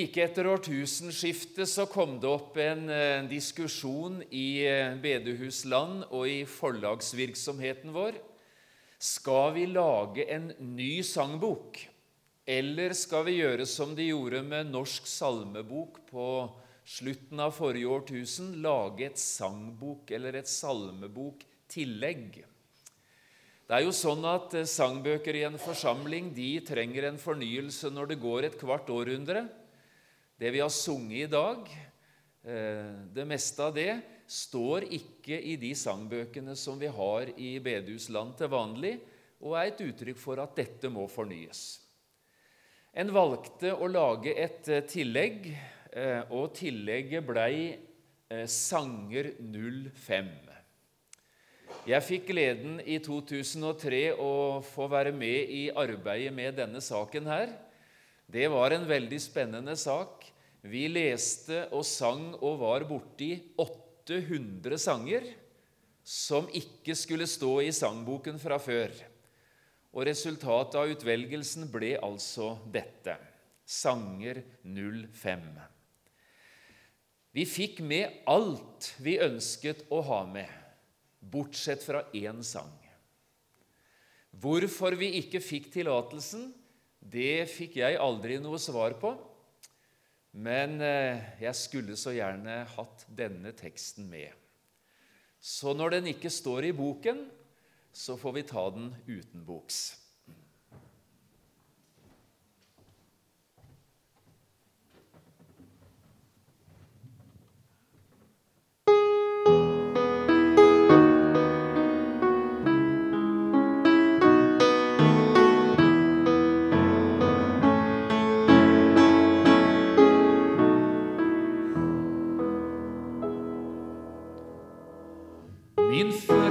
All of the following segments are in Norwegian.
Like etter årtusenskiftet så kom det opp en, en diskusjon i eh, bedehusland og i forlagsvirksomheten vår. Skal vi lage en ny sangbok, eller skal vi gjøre som de gjorde med Norsk salmebok på slutten av forrige årtusen, lage et sangbok eller et salmebok-tillegg? Det er jo sånn at eh, Sangbøker i en forsamling de trenger en fornyelse når det går et kvart århundre. Det vi har sunget i dag, eh, det meste av det, står ikke i de sangbøkene som vi har i bedehusland til vanlig, og er et uttrykk for at dette må fornyes. En valgte å lage et eh, tillegg, eh, og tillegget blei Sanger 05. Jeg fikk gleden i 2003 å få være med i arbeidet med denne saken her. Det var en veldig spennende sak. Vi leste og sang og var borti 800 sanger som ikke skulle stå i sangboken fra før. Og Resultatet av utvelgelsen ble altså dette Sanger 05. Vi fikk med alt vi ønsket å ha med, bortsett fra én sang. Hvorfor vi ikke fikk tillatelsen, det fikk jeg aldri noe svar på. Men eh, jeg skulle så gjerne hatt denne teksten med. Så når den ikke står i boken, så får vi ta den utenboks. infernal.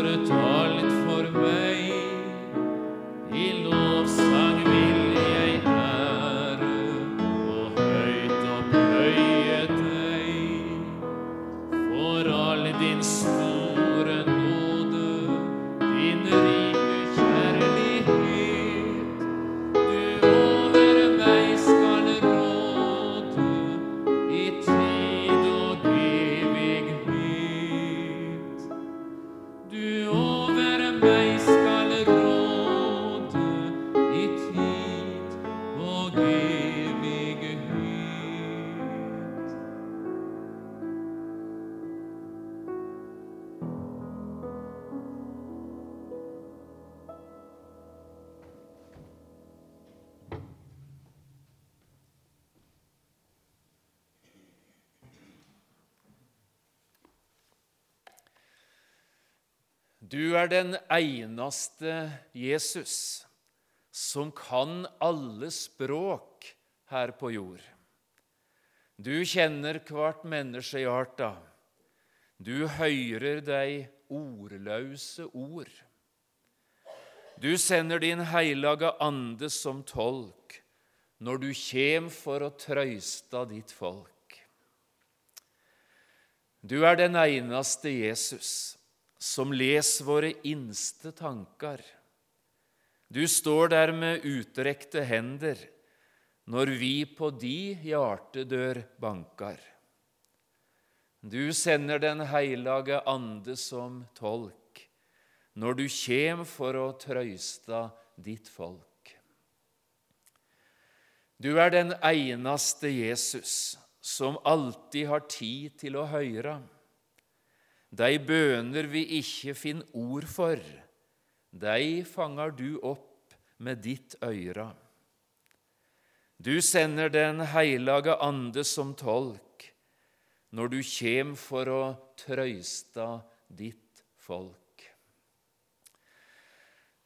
över ett Du er den eneste Jesus som kan alle språk her på jord. Du kjenner hvert menneske i arta. Du høyrer dei ordløse ord. Du sender din heilage ande som tolk når du kjem for å trøysta ditt folk. Du er den eneste Jesus som les våre innste tanker. Du står der med utrekte hender når vi på di hjertedør banker. Du sender Den heilage ande som tolk når du kjem for å trøysta ditt folk. Du er den eneste Jesus som alltid har tid til å høyra. Dei bøner vi ikke finner ord for, de fanger du opp med ditt øyre. Du sender Den heilage ande som tolk når du kjem for å trøysta ditt folk.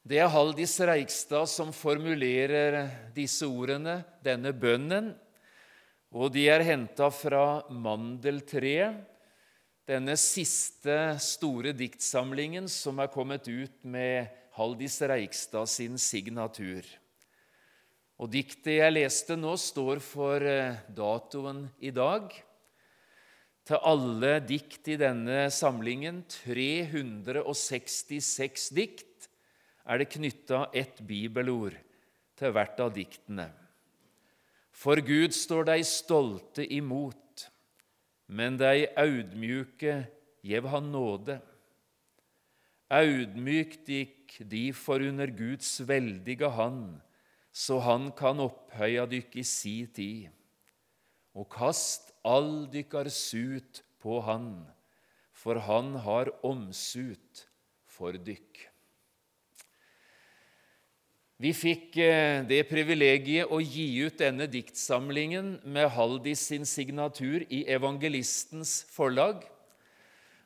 Det er Haldis Reigstad som formulerer disse ordene, denne bønnen, og de er henta fra Mandeltreet, denne siste store diktsamlingen som er kommet ut med Haldis Reikstad sin signatur. Og Diktet jeg leste nå, står for eh, datoen i dag. Til alle dikt i denne samlingen, 366 dikt, er det knytta ett bibelord til hvert av diktene. For Gud står deg stolte imot, men dei audmjuke gjev han nåde. Audmykt gikk de for under Guds veldige hand, så han kan opphøya dykk i si tid. Og kast all dykkar sut på han, for han har omsut for dykk. Vi fikk eh, det privilegiet å gi ut denne diktsamlingen med Haldis sin signatur i Evangelistens forlag.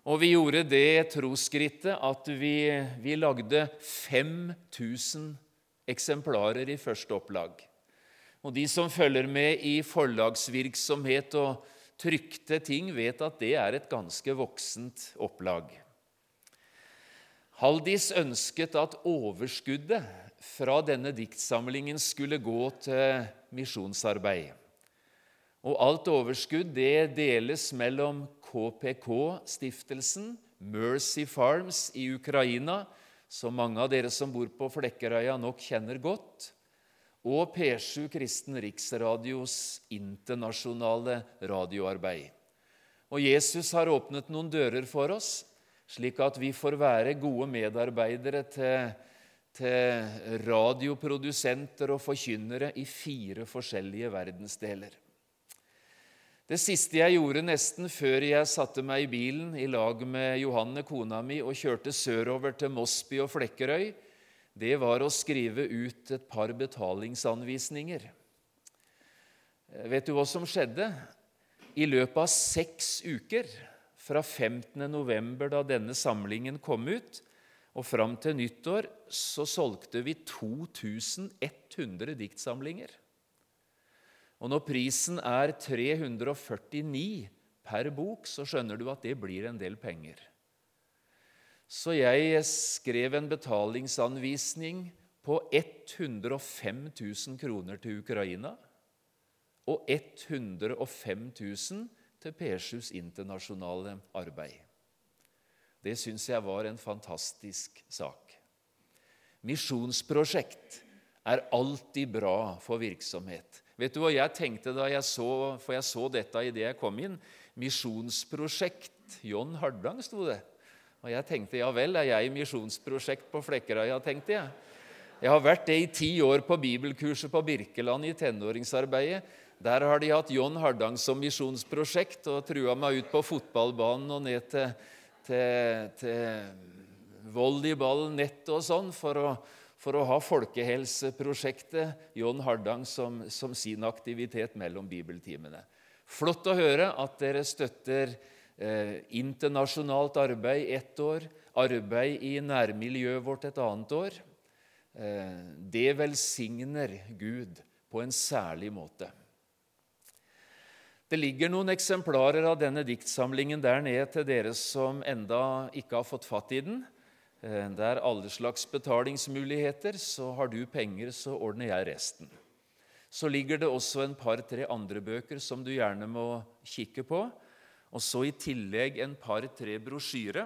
Og vi gjorde det trosskrittet at vi, vi lagde 5000 eksemplarer i første opplag. Og De som følger med i forlagsvirksomhet og trykte ting, vet at det er et ganske voksent opplag. Haldis ønsket at overskuddet fra denne diktsamlingen skulle gå til misjonsarbeid. Og alt overskudd det deles mellom KPK-stiftelsen, Mercy Farms i Ukraina, som mange av dere som bor på Flekkerøya, nok kjenner godt, og P7 Kristen Riksradios internasjonale radioarbeid. Og Jesus har åpnet noen dører for oss, slik at vi får være gode medarbeidere til til radioprodusenter og forkynnere i fire forskjellige verdensdeler. Det siste jeg gjorde nesten før jeg satte meg i bilen i lag med Johanne, kona mi, og kjørte sørover til Mosby og Flekkerøy, det var å skrive ut et par betalingsanvisninger. Vet du hva som skjedde? I løpet av seks uker, fra 15. november, da denne samlingen kom ut, og fram til nyttår så solgte vi 2100 diktsamlinger. Og når prisen er 349 per bok, så skjønner du at det blir en del penger. Så jeg skrev en betalingsanvisning på 105 000 kroner til Ukraina og 105 000 til P7s internasjonale arbeid. Det syns jeg var en fantastisk sak. Misjonsprosjekt er alltid bra for virksomhet. Vet du hva jeg tenkte da jeg så, for jeg så dette idet jeg kom inn? Misjonsprosjekt. John Hardang, sto det. Og jeg tenkte ja vel, er jeg i misjonsprosjekt på Flekkerøya, tenkte jeg. Jeg har vært det i ti år på bibelkurset på Birkeland i tenåringsarbeidet. Der har de hatt John Hardang som misjonsprosjekt og trua meg ut på fotballbanen og ned til til, til volleyball, nett og sånn for å, for å ha folkehelseprosjektet John Hardang som, som, sin aktivitet mellom bibeltimene. Flott å høre at dere støtter eh, internasjonalt arbeid ett år, arbeid i nærmiljøet vårt et annet år. Eh, det velsigner Gud på en særlig måte. Det ligger noen eksemplarer av denne diktsamlingen der nede til dere som enda ikke har fått fatt i den. Eh, det er alle slags betalingsmuligheter, så har du penger, så ordner jeg resten. Så ligger det også en par-tre andre bøker som du gjerne må kikke på. Og så i tillegg en par-tre brosjyre.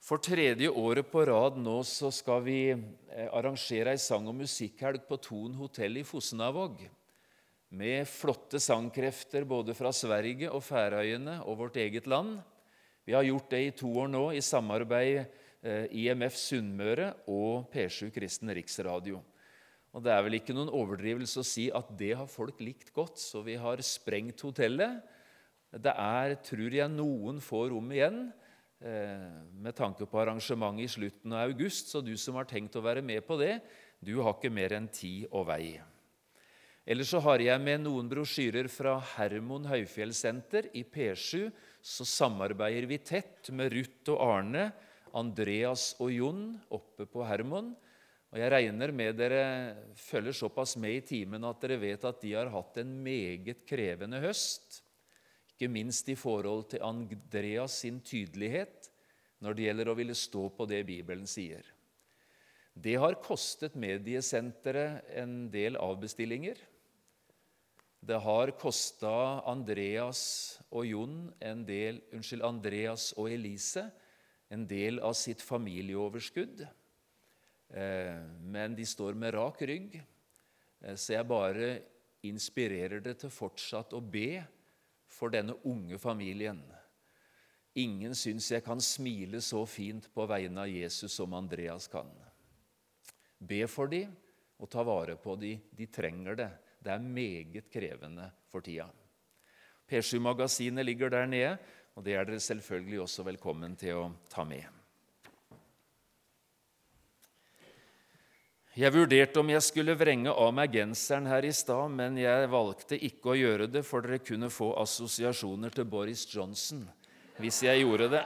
For tredje året på rad nå så skal vi eh, arrangere ei sang- og musikkhelg på Thon hotell i Fosnavåg med flotte sangkrefter både fra Sverige og Færøyene og vårt eget land. Vi har gjort det i to år nå i samarbeid eh, IMF Sunnmøre og P7 Kristen Riksradio. Og Det er vel ikke noen overdrivelse å si at det har folk likt godt, så vi har sprengt hotellet. Det er, tror jeg, noen få rom igjen eh, med tanke på arrangementet i slutten av august, så du som har tenkt å være med på det, du har ikke mer enn tid og vei. Eller så har jeg med noen brosjyrer fra Hermon Høyfjellssenter. I P7 så samarbeider vi tett med Ruth og Arne, Andreas og Jon oppe på Hermon. Og Jeg regner med dere følger såpass med i timen at dere vet at de har hatt en meget krevende høst. Ikke minst i forhold til Andreas sin tydelighet når det gjelder å ville stå på det Bibelen sier. Det har kostet mediesenteret en del avbestillinger. Det har kosta Andreas og Jon en del, unnskyld, Andreas og Elise en del av sitt familieoverskudd. Eh, men de står med rak rygg, eh, så jeg bare inspirerer det til fortsatt å be for denne unge familien. Ingen syns jeg kan smile så fint på vegne av Jesus som Andreas kan. Be for dem og ta vare på dem. De trenger det. Det er meget krevende for tida. P7-magasinet ligger der nede, og det er dere selvfølgelig også velkommen til å ta med. Jeg vurderte om jeg skulle vrenge av meg genseren her i stad, men jeg valgte ikke å gjøre det, for dere kunne få assosiasjoner til Boris Johnson hvis jeg gjorde det.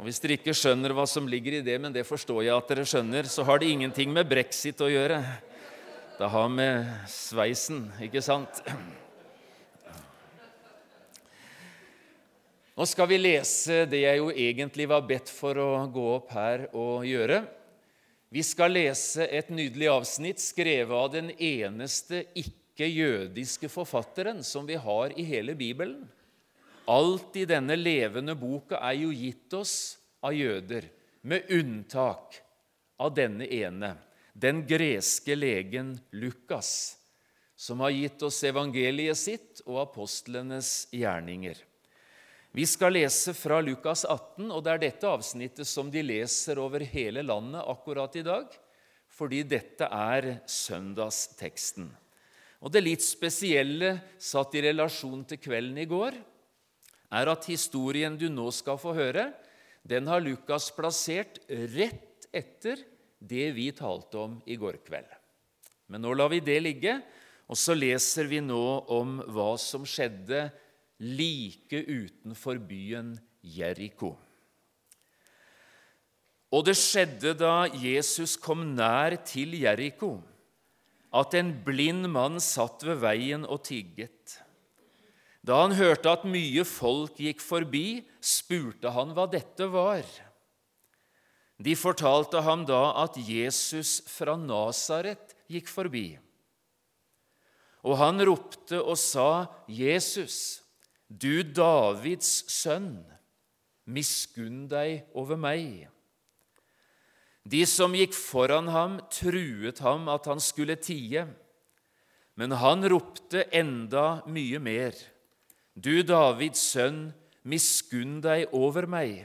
Og Hvis dere ikke skjønner hva som ligger i det, men det forstår jeg at dere skjønner, så har det ingenting med brexit å gjøre. Det har med sveisen, ikke sant? Nå skal vi lese det jeg jo egentlig var bedt for å gå opp her og gjøre. Vi skal lese et nydelig avsnitt skrevet av den eneste ikke-jødiske forfatteren som vi har i hele Bibelen. Alt i denne levende boka er jo gitt oss av jøder, med unntak av denne ene, den greske legen Lukas, som har gitt oss evangeliet sitt og apostlenes gjerninger. Vi skal lese fra Lukas 18, og det er dette avsnittet som de leser over hele landet akkurat i dag, fordi dette er søndagsteksten. Og Det litt spesielle, satt i relasjon til kvelden i går, er at historien du nå skal få høre, den har Lukas plassert rett etter det vi talte om i går kveld. Men nå lar vi det ligge, og så leser vi nå om hva som skjedde like utenfor byen Jeriko. Og det skjedde da Jesus kom nær til Jeriko, at en blind mann satt ved veien og tigget. Da han hørte at mye folk gikk forbi, spurte han hva dette var. De fortalte ham da at Jesus fra Nasaret gikk forbi. Og han ropte og sa, 'Jesus, du Davids sønn, miskunn deg over meg.' De som gikk foran ham, truet ham at han skulle tie, men han ropte enda mye mer. Du Davids sønn, miskunn deg over meg.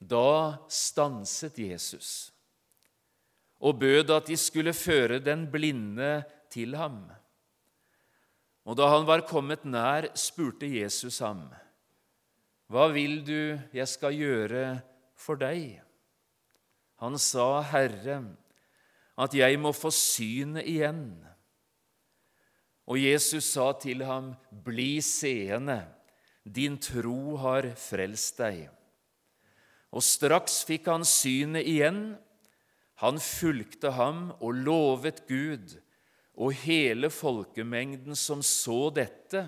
Da stanset Jesus og bød at de skulle føre den blinde til ham. Og da han var kommet nær, spurte Jesus ham, Hva vil du jeg skal gjøre for deg? Han sa, Herre, at jeg må få synet igjen. Og Jesus sa til ham, Bli seende, din tro har frelst deg. Og straks fikk han synet igjen. Han fulgte ham og lovet Gud, og hele folkemengden som så dette,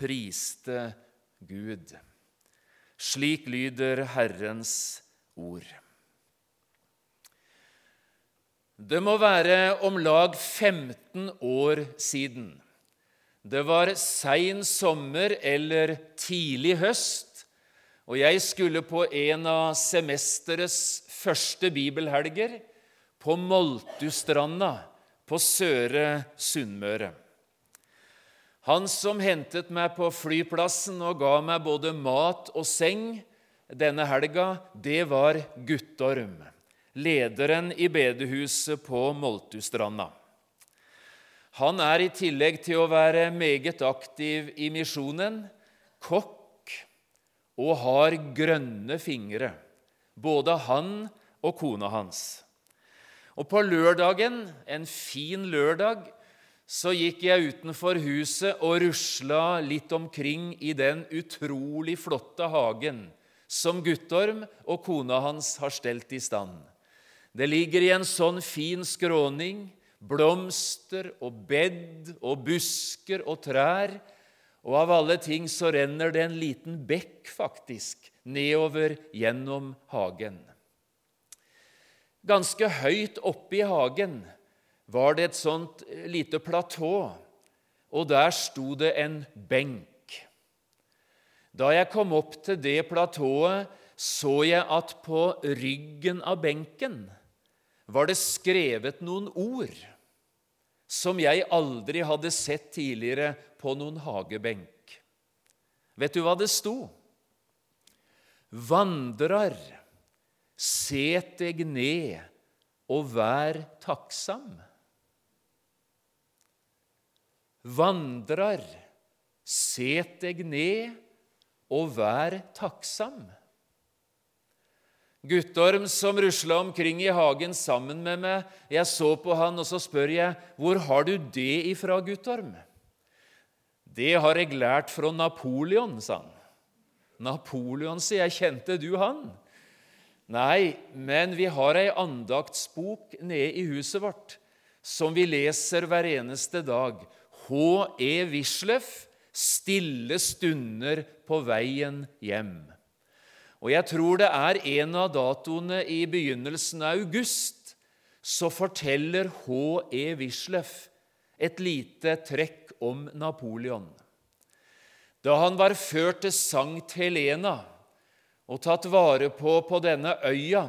priste Gud. Slik lyder Herrens ord. Det må være om lag 15 år siden. Det var sein sommer eller tidlig høst, og jeg skulle på en av semesterets første bibelhelger på Moltustranda på Søre Sunnmøre. Han som hentet meg på flyplassen og ga meg både mat og seng denne helga, det var Guttorm lederen i bedehuset på Moltustranda. Han er i tillegg til å være meget aktiv i misjonen, kokk og har grønne fingre, både han og kona hans. Og På lørdagen, en fin lørdag, så gikk jeg utenfor huset og rusla litt omkring i den utrolig flotte hagen som Guttorm og kona hans har stelt i stand. Det ligger i en sånn fin skråning blomster og bed og busker og trær. Og av alle ting så renner det en liten bekk, faktisk, nedover gjennom hagen. Ganske høyt oppe i hagen var det et sånt lite platå, og der sto det en benk. Da jeg kom opp til det platået, så jeg at på ryggen av benken var det skrevet noen ord som jeg aldri hadde sett tidligere på noen hagebenk. Vet du hva det sto? Vandrer, set deg ned og vær takksam. Vandrer, set deg ned og vær takksam. Guttorm som rusla omkring i hagen sammen med meg. Jeg så på han, og så spør jeg, 'Hvor har du det ifra, Guttorm?' 'Det har jeg lært fra Napoleon', sa han. 'Napoleon', sier jeg. 'Kjente du han?' Nei, men vi har ei andaktsbok nede i huset vårt som vi leser hver eneste dag. H.E. Wisløff, 'Stille stunder på veien hjem'. Og jeg tror det er en av datoene i begynnelsen av august, så forteller H.E. Wisløff et lite trekk om Napoleon. Da han var ført til Sankt Helena og tatt vare på på denne øya,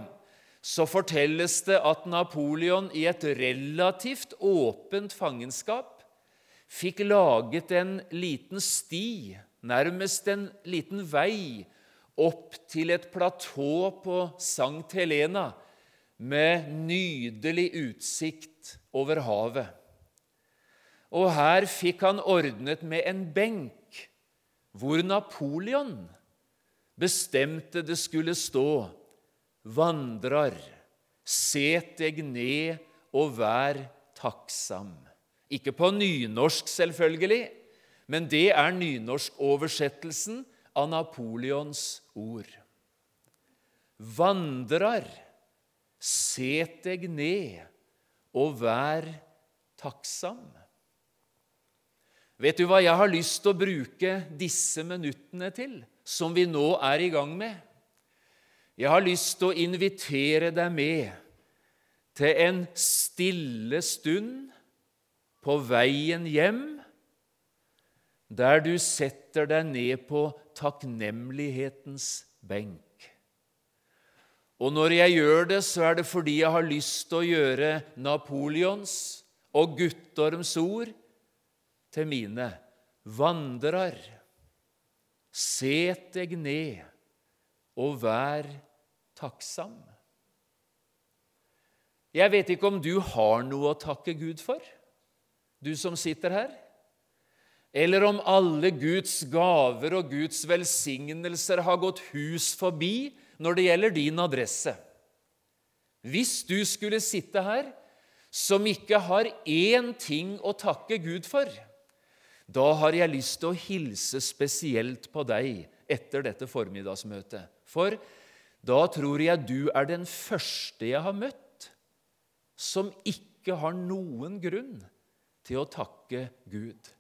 så fortelles det at Napoleon i et relativt åpent fangenskap fikk laget en liten sti, nærmest en liten vei, opp til et platå på Sankt Helena med nydelig utsikt over havet. Og her fikk han ordnet med en benk hvor Napoleon bestemte det skulle stå Vandrar, set deg ned og vær takksam. Ikke på nynorsk, selvfølgelig, men det er nynorskoversettelsen av Napoleons ord. Vandrer, set deg ned og vær takksam. Vet du hva jeg har lyst til å bruke disse minuttene til, som vi nå er i gang med? Jeg har lyst til å invitere deg med til en stille stund på veien hjem, der du setter deg ned på takknemlighetens benk. Og når jeg gjør det, så er det fordi jeg har lyst til å gjøre Napoleons og Guttorms ord til mine. Vandrer, set deg ned og vær takksam. Jeg vet ikke om du har noe å takke Gud for, du som sitter her eller om alle Guds gaver og Guds velsignelser har gått hus forbi når det gjelder din adresse. Hvis du skulle sitte her som ikke har én ting å takke Gud for, da har jeg lyst til å hilse spesielt på deg etter dette formiddagsmøtet. For da tror jeg du er den første jeg har møtt som ikke har noen grunn til å takke Gud.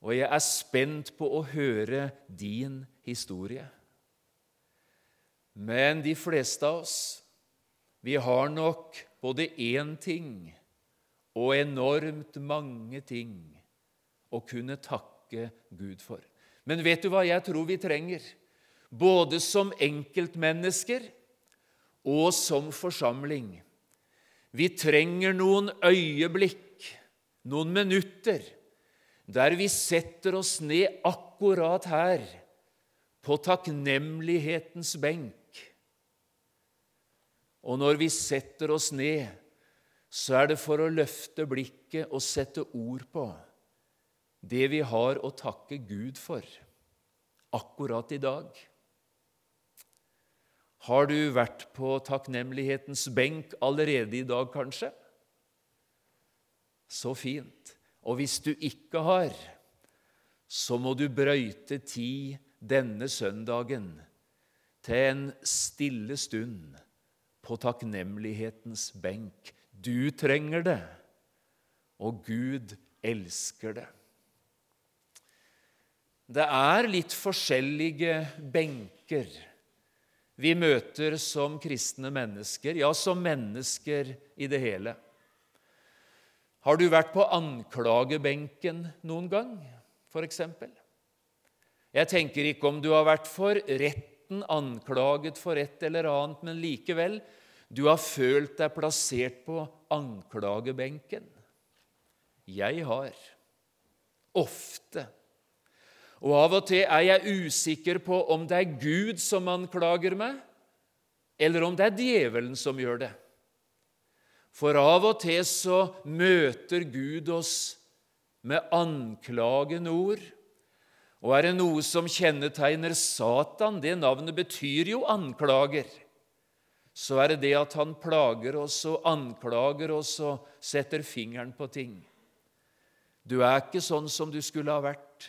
Og jeg er spent på å høre din historie. Men de fleste av oss, vi har nok både én ting og enormt mange ting å kunne takke Gud for. Men vet du hva jeg tror vi trenger? Både som enkeltmennesker og som forsamling. Vi trenger noen øyeblikk, noen minutter, der vi setter oss ned akkurat her, på takknemlighetens benk. Og når vi setter oss ned, så er det for å løfte blikket og sette ord på det vi har å takke Gud for akkurat i dag. Har du vært på takknemlighetens benk allerede i dag, kanskje? Så fint. Og hvis du ikke har, så må du brøyte tid denne søndagen til en stille stund på takknemlighetens benk. Du trenger det, og Gud elsker det. Det er litt forskjellige benker vi møter som kristne mennesker, ja, som mennesker i det hele. Har du vært på anklagebenken noen gang, f.eks.? Jeg tenker ikke om du har vært for retten anklaget for et eller annet, men likevel du har følt deg plassert på anklagebenken. Jeg har. Ofte. Og av og til er jeg usikker på om det er Gud som anklager meg, eller om det er djevelen som gjør det. For av og til så møter Gud oss med anklagende ord. Og er det noe som kjennetegner Satan, det navnet betyr jo anklager, så er det det at han plager oss og anklager oss og setter fingeren på ting. Du er ikke sånn som du skulle ha vært.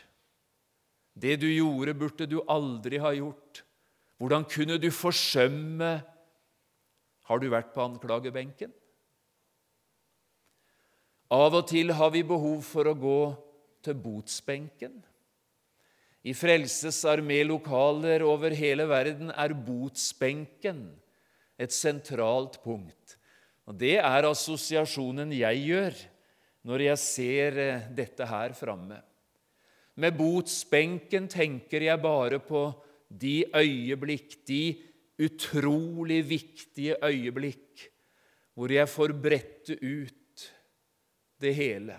Det du gjorde, burde du aldri ha gjort. Hvordan kunne du forsømme Har du vært på anklagebenken? Av og til har vi behov for å gå til botsbenken. I Frelses armé-lokaler over hele verden er botsbenken et sentralt punkt. Og Det er assosiasjonen jeg gjør når jeg ser eh, dette her framme. Med botsbenken tenker jeg bare på de øyeblikk, de utrolig viktige øyeblikk, hvor jeg får brette ut det hele.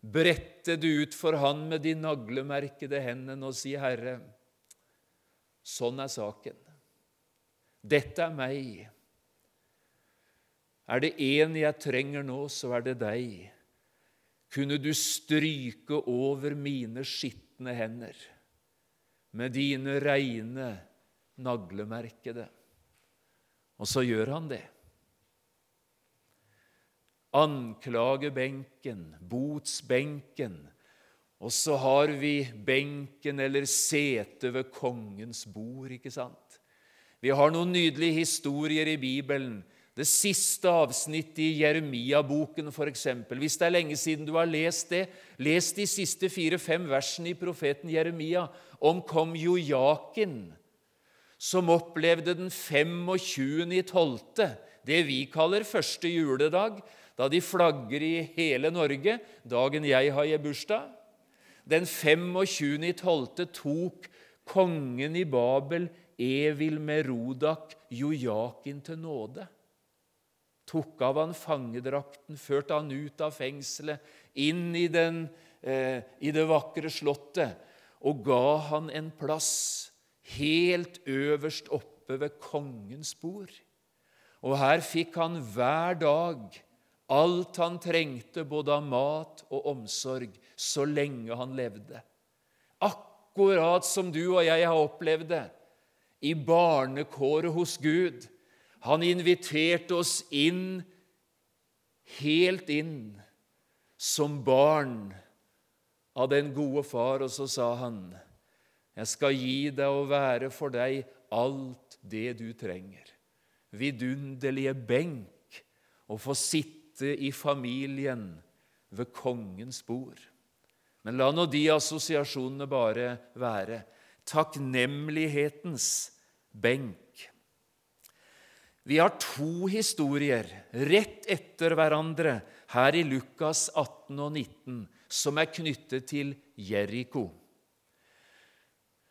Brette det ut for Han med de naglemerkede hendene og si, 'Herre, sånn er saken. Dette er meg.' Er det én jeg trenger nå, så er det deg. Kunne du stryke over mine skitne hender med dine reine, naglemerkede? Og så gjør han det anklagebenken, botsbenken, og så har vi benken eller setet ved kongens bord, ikke sant? Vi har noen nydelige historier i Bibelen. Det siste avsnittet i Jeremia-boken, f.eks. Hvis det er lenge siden du har lest det, les de siste fire-fem versene i profeten Jeremia om kong Jojakin, som opplevde den 25.12., det vi kaller første juledag, da de flagger i hele Norge dagen jeg har bursdag. Den 25.12. tok kongen i Babel, Evil Merodak, Jojakin til nåde. Tok av han fangedrakten, førte han ut av fengselet, inn i, den, eh, i det vakre slottet, og ga han en plass helt øverst oppe ved kongens bord. Og her fikk han hver dag alt han trengte både av mat og omsorg, så lenge han levde. Akkurat som du og jeg har opplevd det i barnekåret hos Gud. Han inviterte oss inn, helt inn, som barn av den gode far, og så sa han, 'Jeg skal gi deg og være for deg alt det du trenger.' Vidunderlige benk å få sitte i familien ved kongens bord. Men la nå de assosiasjonene bare være. Takknemlighetens benk. Vi har to historier rett etter hverandre her i Lukas 18 og 19 som er knyttet til Jeriko.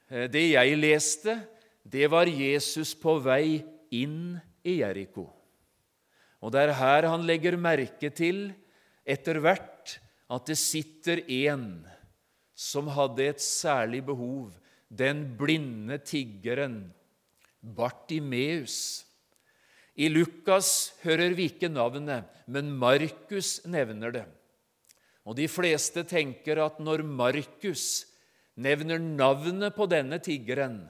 Eh, det jeg leste, det var Jesus på vei inn i Jeriko. Og det er her han legger merke til etter hvert at det sitter en som hadde et særlig behov, den blinde tiggeren Bartimeus. I Lukas hører vi ikke navnet, men Markus nevner det. Og De fleste tenker at når Markus nevner navnet på denne tiggeren,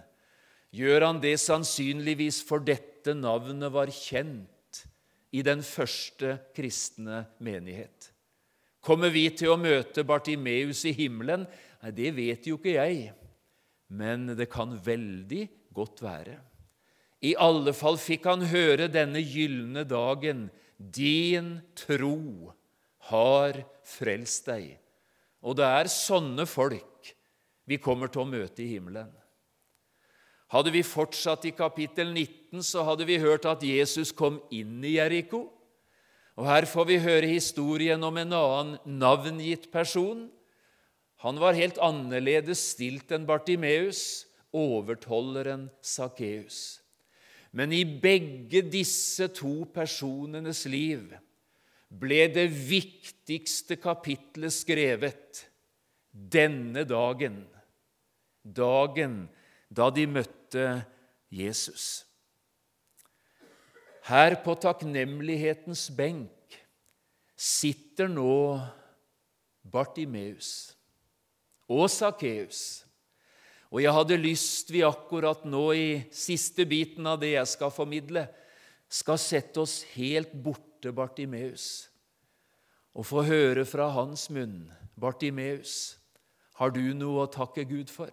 gjør han det sannsynligvis for dette navnet var kjent i den første kristne menighet. Kommer vi til å møte Bartimeus i himmelen? Nei, det vet jo ikke jeg, men det kan veldig godt være. I alle fall fikk han høre denne gylne dagen. Din tro har frelst deg. Og det er sånne folk vi kommer til å møte i himmelen. Hadde vi fortsatt i kapittel 19, så hadde vi hørt at Jesus kom inn i Jeriko. Og Her får vi høre historien om en annen navngitt person. Han var helt annerledes stilt enn Bartimeus, overtolleren Sakkeus. Men i begge disse to personenes liv ble det viktigste kapitlet skrevet denne dagen, dagen da de møtte Jesus. Her på takknemlighetens benk sitter nå Bartimeus og Sakkeus og jeg hadde lyst vi akkurat nå i siste biten av det jeg skal formidle, skal sette oss helt borte Bartimeus og få høre fra hans munn. Bartimeus, har du noe å takke Gud for?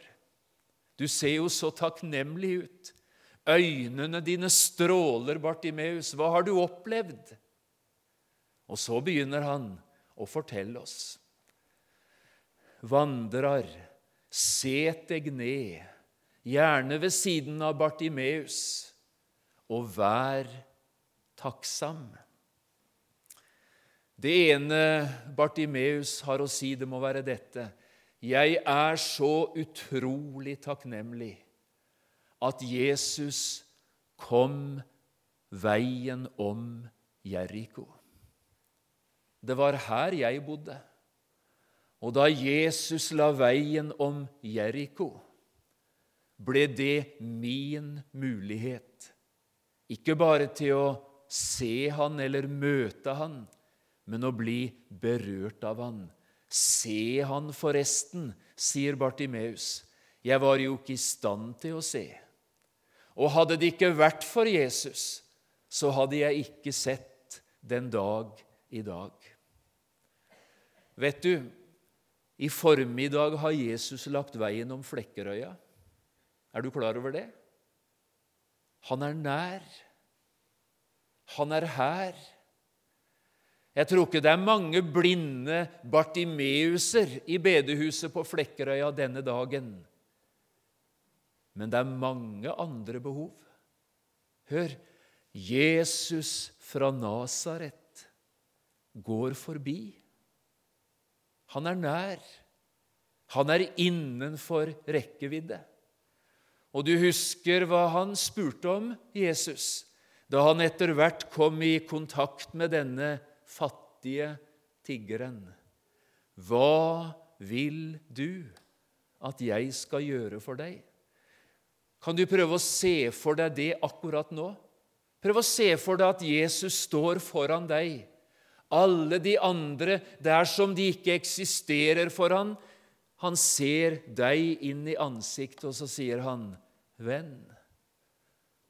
Du ser jo så takknemlig ut. Øynene dine stråler, Bartimeus. Hva har du opplevd? Og så begynner han å fortelle oss. Vandrer Set deg ned, gjerne ved siden av Bartimeus, og vær takksam. Det ene Bartimeus har å si, det må være dette. Jeg er så utrolig takknemlig at Jesus kom veien om Jeriko. Det var her jeg bodde. Og da Jesus la veien om Jeriko, ble det min mulighet, ikke bare til å se han eller møte han, men å bli berørt av han. Se han forresten, sier Bartimeus. Jeg var jo ikke i stand til å se. Og hadde det ikke vært for Jesus, så hadde jeg ikke sett den dag i dag. Vet du, i formiddag har Jesus lagt veien om Flekkerøya. Er du klar over det? Han er nær. Han er her. Jeg tror ikke det er mange blinde Bartimeuser i bedehuset på Flekkerøya denne dagen. Men det er mange andre behov. Hør, Jesus fra Nasaret går forbi. Han er nær. Han er innenfor rekkevidde. Og du husker hva han spurte om, Jesus, da han etter hvert kom i kontakt med denne fattige tiggeren. Hva vil du at jeg skal gjøre for deg? Kan du prøve å se for deg det akkurat nå? Prøv å se for deg at Jesus står foran deg alle de andre dersom de ikke eksisterer for han. Han ser deg inn i ansiktet, og så sier han, 'Venn,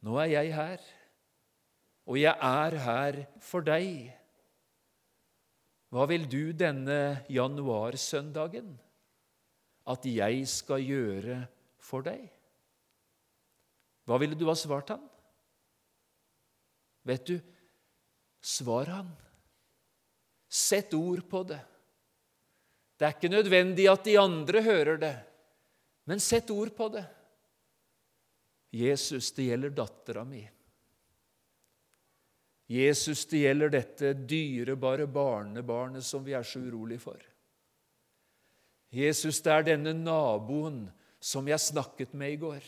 nå er jeg her, og jeg er her for deg.' Hva vil du denne januarsøndagen at jeg skal gjøre for deg? Hva ville du ha svart han? Vet du, svar han. Sett ord på det. Det er ikke nødvendig at de andre hører det, men sett ord på det. Jesus, det gjelder dattera mi. Jesus, det gjelder dette dyrebare barnebarnet som vi er så urolig for. Jesus, det er denne naboen som jeg snakket med i går.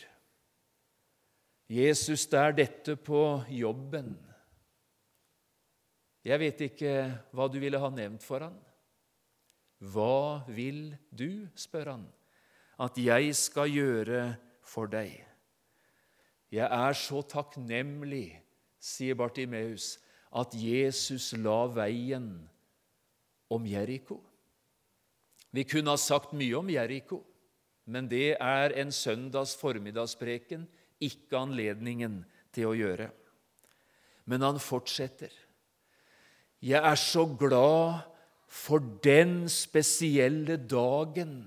Jesus, det er dette på jobben. Jeg vet ikke hva du ville ha nevnt for han. Hva vil du, spør han, at jeg skal gjøre for deg? Jeg er så takknemlig sier Bartimeus, at Jesus la veien om Jeriko. Vi kunne ha sagt mye om Jeriko, men det er en søndags formiddagspreken ikke anledningen til å gjøre. Men han fortsetter. Jeg er så glad for den spesielle dagen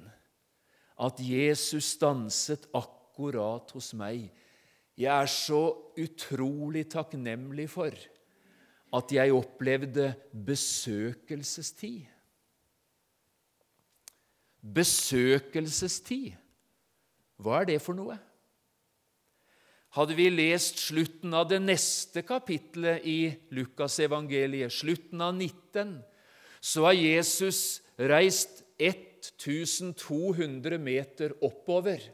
at Jesus stanset akkurat hos meg jeg er så utrolig takknemlig for at jeg opplevde besøkelsestid. Besøkelsestid, hva er det for noe? Hadde vi lest slutten av det neste kapitlet i Lukasevangeliet, slutten av 19, så har Jesus reist 1200 meter oppover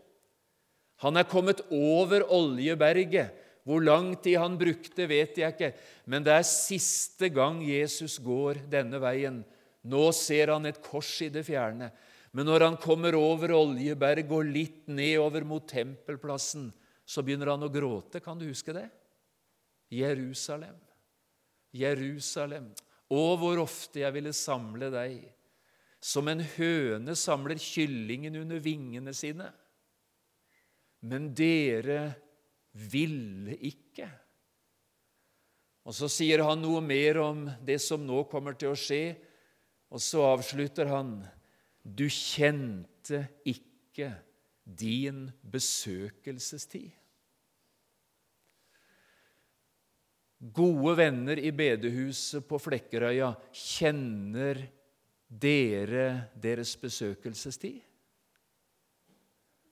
han er kommet over Oljeberget. Hvor lang tid han brukte, vet jeg ikke, men det er siste gang Jesus går denne veien. Nå ser han et kors i det fjerne. Men når han kommer over Oljeberget og litt nedover mot tempelplassen, så begynner han å gråte. Kan du huske det? Jerusalem, Jerusalem. Å, hvor ofte jeg ville samle deg, som en høne samler kyllingen under vingene sine. Men dere ville ikke. Og Så sier han noe mer om det som nå kommer til å skje, og så avslutter han Du kjente ikke din besøkelsestid. Gode venner i bedehuset på Flekkerøya, kjenner dere deres besøkelsestid?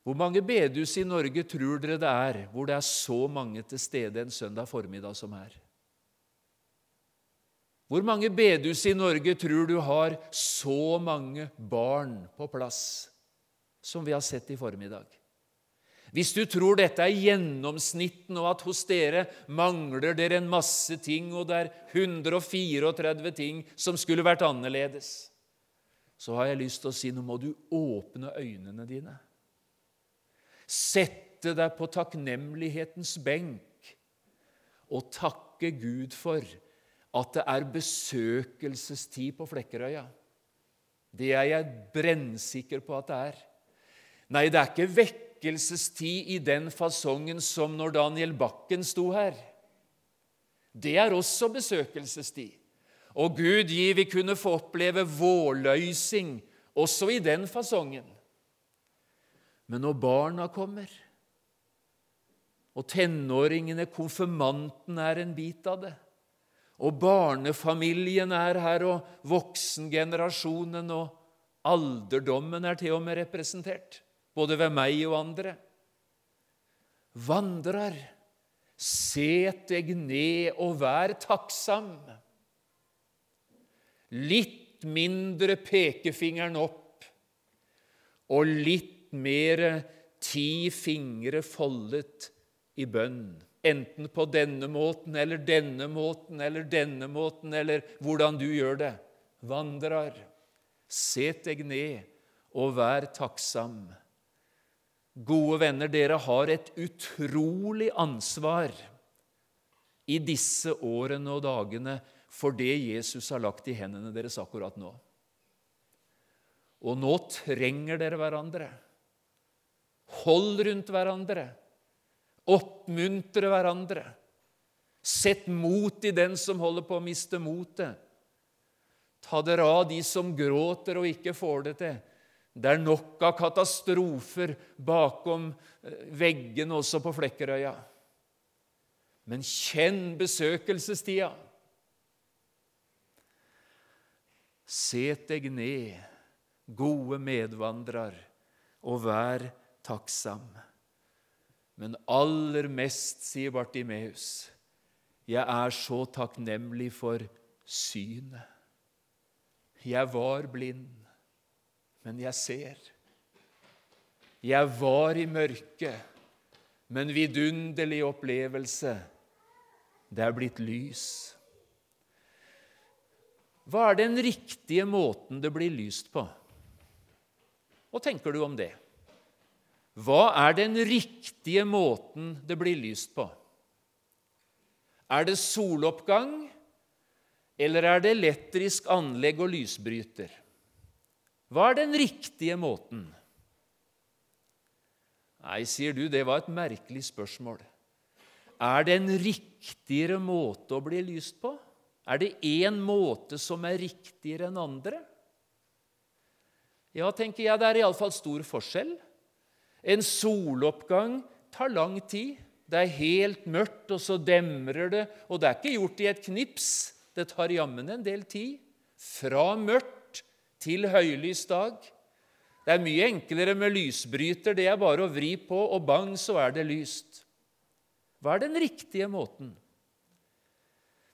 Hvor mange bedehus i Norge tror dere det er hvor det er så mange til stede en søndag formiddag som her? Hvor mange bedehus i Norge tror du har så mange barn på plass som vi har sett i formiddag? Hvis du tror dette er gjennomsnitten, og at hos dere mangler dere en masse ting, og det er 134 ting som skulle vært annerledes, så har jeg lyst til å si nå må du åpne øynene dine. Sette deg på takknemlighetens benk og takke Gud for at det er besøkelsestid på Flekkerøya. Det er jeg brennsikker på at det er. Nei, det er ikke vekkelsestid i den fasongen som når Daniel Bakken sto her. Det er også besøkelsestid. Og Gud gi vi kunne få oppleve vårløysing også i den fasongen. Men når barna kommer, og tenåringene, konfirmanten, er en bit av det, og barnefamilien er her, og voksengenerasjonen og alderdommen er til og med representert, både ved meg og andre Vandrer, set deg ned og vær takksam. Litt mindre pekefingeren opp og litt mer ti fingre foldet i bønn. Enten på denne måten eller denne måten eller denne måten, eller hvordan du gjør det. Vandrer, set deg ned og vær takksam. Gode venner, dere har et utrolig ansvar i disse årene og dagene for det Jesus har lagt i hendene deres akkurat nå. Og nå trenger dere hverandre. Hold rundt hverandre. Oppmuntre hverandre. Sett mot i den som holder på å miste motet. Ta dere av de som gråter og ikke får det til. Det er nok av katastrofer bakom eh, veggene også på Flekkerøya. Men kjenn besøkelsestida. Set deg ned, gode medvandrer, og vær takksam. Men aller mest, sier Bartimeus, jeg er så takknemlig for synet. Jeg var blind, men jeg ser. Jeg var i mørket, men vidunderlig opplevelse. Det er blitt lys. Hva er den riktige måten det blir lyst på? Hva tenker du om det? Hva er den riktige måten det blir lyst på? Er det soloppgang, eller er det elektrisk anlegg og lysbryter? Hva er den riktige måten? Nei, sier du, det var et merkelig spørsmål. Er det en riktigere måte å bli lyst på? Er det én måte som er riktigere enn andre? Ja, tenker jeg, det er iallfall stor forskjell. En soloppgang tar lang tid. Det er helt mørkt, og så demrer det. Og det er ikke gjort i et knips. Det tar jammen en del tid. Fra mørkt til høylys dag. Det er mye enklere med lysbryter. Det er bare å vri på, og bang, så er det lyst. Hva er den riktige måten?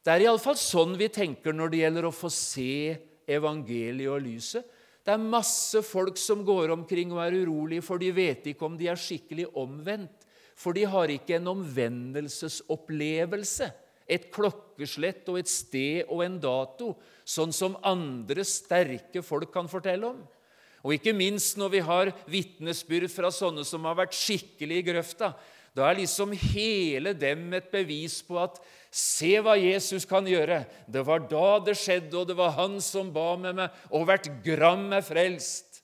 Det er iallfall sånn vi tenker når det gjelder å få se evangeliet og lyset. Det er masse folk som går omkring og er urolige, for de vet ikke om de er skikkelig omvendt. For de har ikke en omvendelsesopplevelse, et klokkeslett og et sted og en dato, sånn som andre sterke folk kan fortelle om. Og ikke minst når vi har vitnesbyrd fra sånne som har vært skikkelig i grøfta. Da er liksom hele dem et bevis på at Se hva Jesus kan gjøre. Det var da det skjedde, og det var han som ba med meg, og hvert gram er frelst.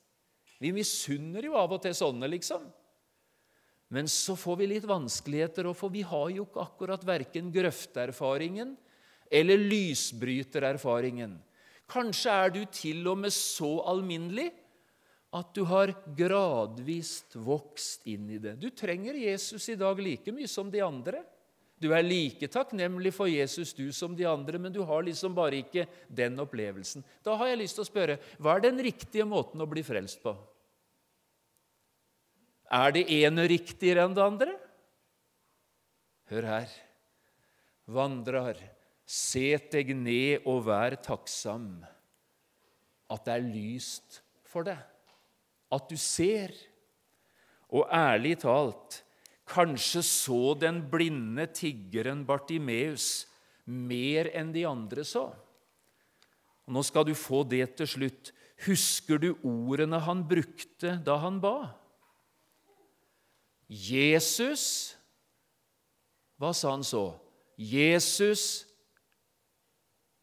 Vi misunner jo av og til sånne, liksom. Men så får vi litt vanskeligheter, for vi har jo ikke akkurat verken grøfteerfaringen eller lysbrytererfaringen. Kanskje er du til og med så alminnelig at du har gradvis vokst inn i det. Du trenger Jesus i dag like mye som de andre. Du er like takknemlig for Jesus du som de andre, men du har liksom bare ikke den opplevelsen. Da har jeg lyst til å spørre hva er den riktige måten å bli frelst på? Er det ene riktigere enn det andre? Hør her. Vandrer, set deg ned og vær takksam at det er lyst for deg, at du ser. Og ærlig talt, Kanskje så den blinde tiggeren Bartimeus mer enn de andre så. Og nå skal du få det til slutt. Husker du ordene han brukte da han ba? Jesus Hva sa han så? Jesus,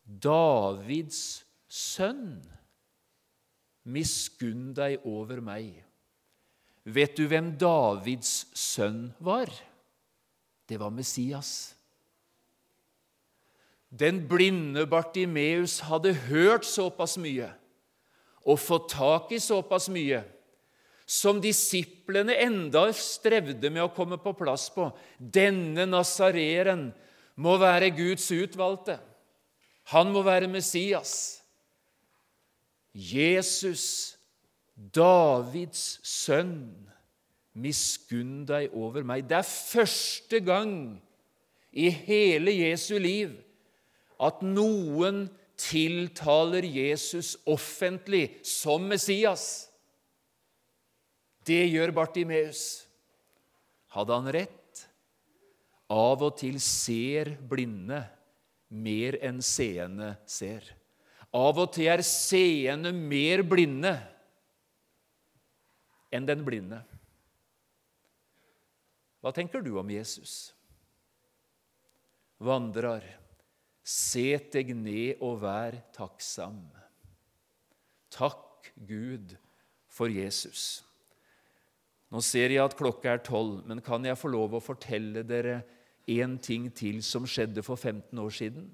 Davids sønn, miskunn deg over meg. Vet du hvem Davids sønn var? Det var Messias. Den blinde Bartimeus hadde hørt såpass mye og fått tak i såpass mye som disiplene enda strevde med å komme på plass på. Denne nasareeren må være Guds utvalgte. Han må være Messias. Jesus Davids sønn, miskunn deg over meg. Det er første gang i hele Jesu liv at noen tiltaler Jesus offentlig som Messias. Det gjør Bartimeus. Hadde han rett? Av og til ser blinde mer enn seende ser. Av og til er seende mer blinde enn den blinde. Hva tenker du om Jesus? Vandrer, set deg ned og vær takksam. Takk Gud for Jesus. Nå ser jeg at klokka er tolv, men kan jeg få lov å fortelle dere en ting til som skjedde for 15 år siden?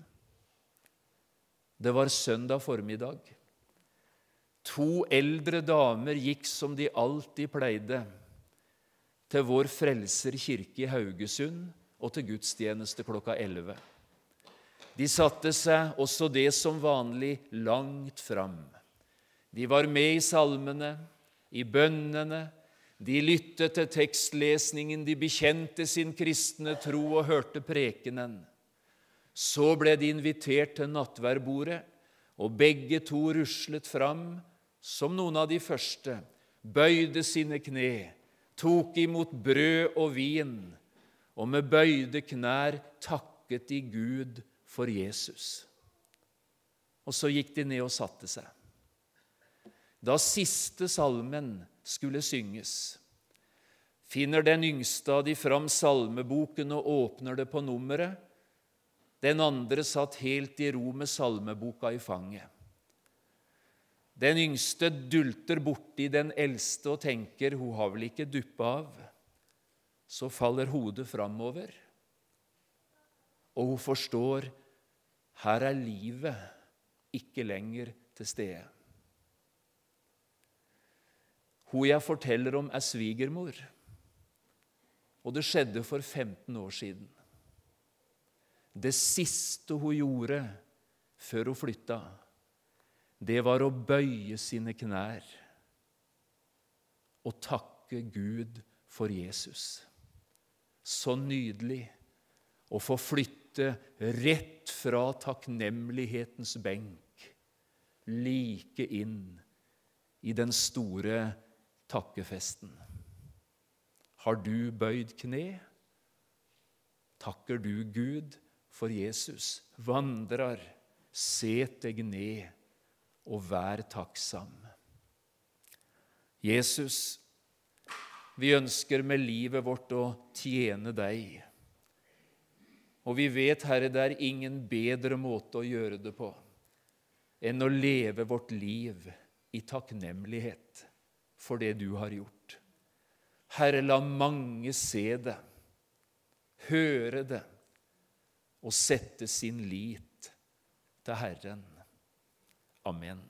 Det var søndag formiddag. To eldre damer gikk som de alltid pleide, til Vår Frelser kirke i Haugesund og til gudstjeneste klokka 11. De satte seg, også det som vanlig, langt fram. De var med i salmene, i bønnene, de lyttet til tekstlesningen, de bekjente sin kristne tro og hørte prekenen. Så ble de invitert til nattverdbordet, og begge to ruslet fram som noen av de første, bøyde sine kne, tok imot brød og vin, og med bøyde knær takket de Gud for Jesus. Og så gikk de ned og satte seg. Da siste salmen skulle synges, finner den yngste av de fram salmeboken og åpner det på nummeret. Den andre satt helt i ro med salmeboka i fanget. Den yngste dulter borti den eldste og tenker 'hun har vel ikke duppa av'. Så faller hodet framover, og hun forstår her er livet ikke lenger til stede. Hun jeg forteller om, er svigermor, og det skjedde for 15 år siden. Det siste hun gjorde før hun flytta, det var å bøye sine knær og takke Gud for Jesus. Så nydelig å få flytte rett fra takknemlighetens benk like inn i den store takkefesten. Har du bøyd kne? Takker du Gud for Jesus? Vandrer, set deg ned og vær takksam. Jesus, vi ønsker med livet vårt å tjene deg. Og vi vet, Herre, det er ingen bedre måte å gjøre det på enn å leve vårt liv i takknemlighet for det du har gjort. Herre, la mange se det, høre det og sette sin lit til Herren. Amen.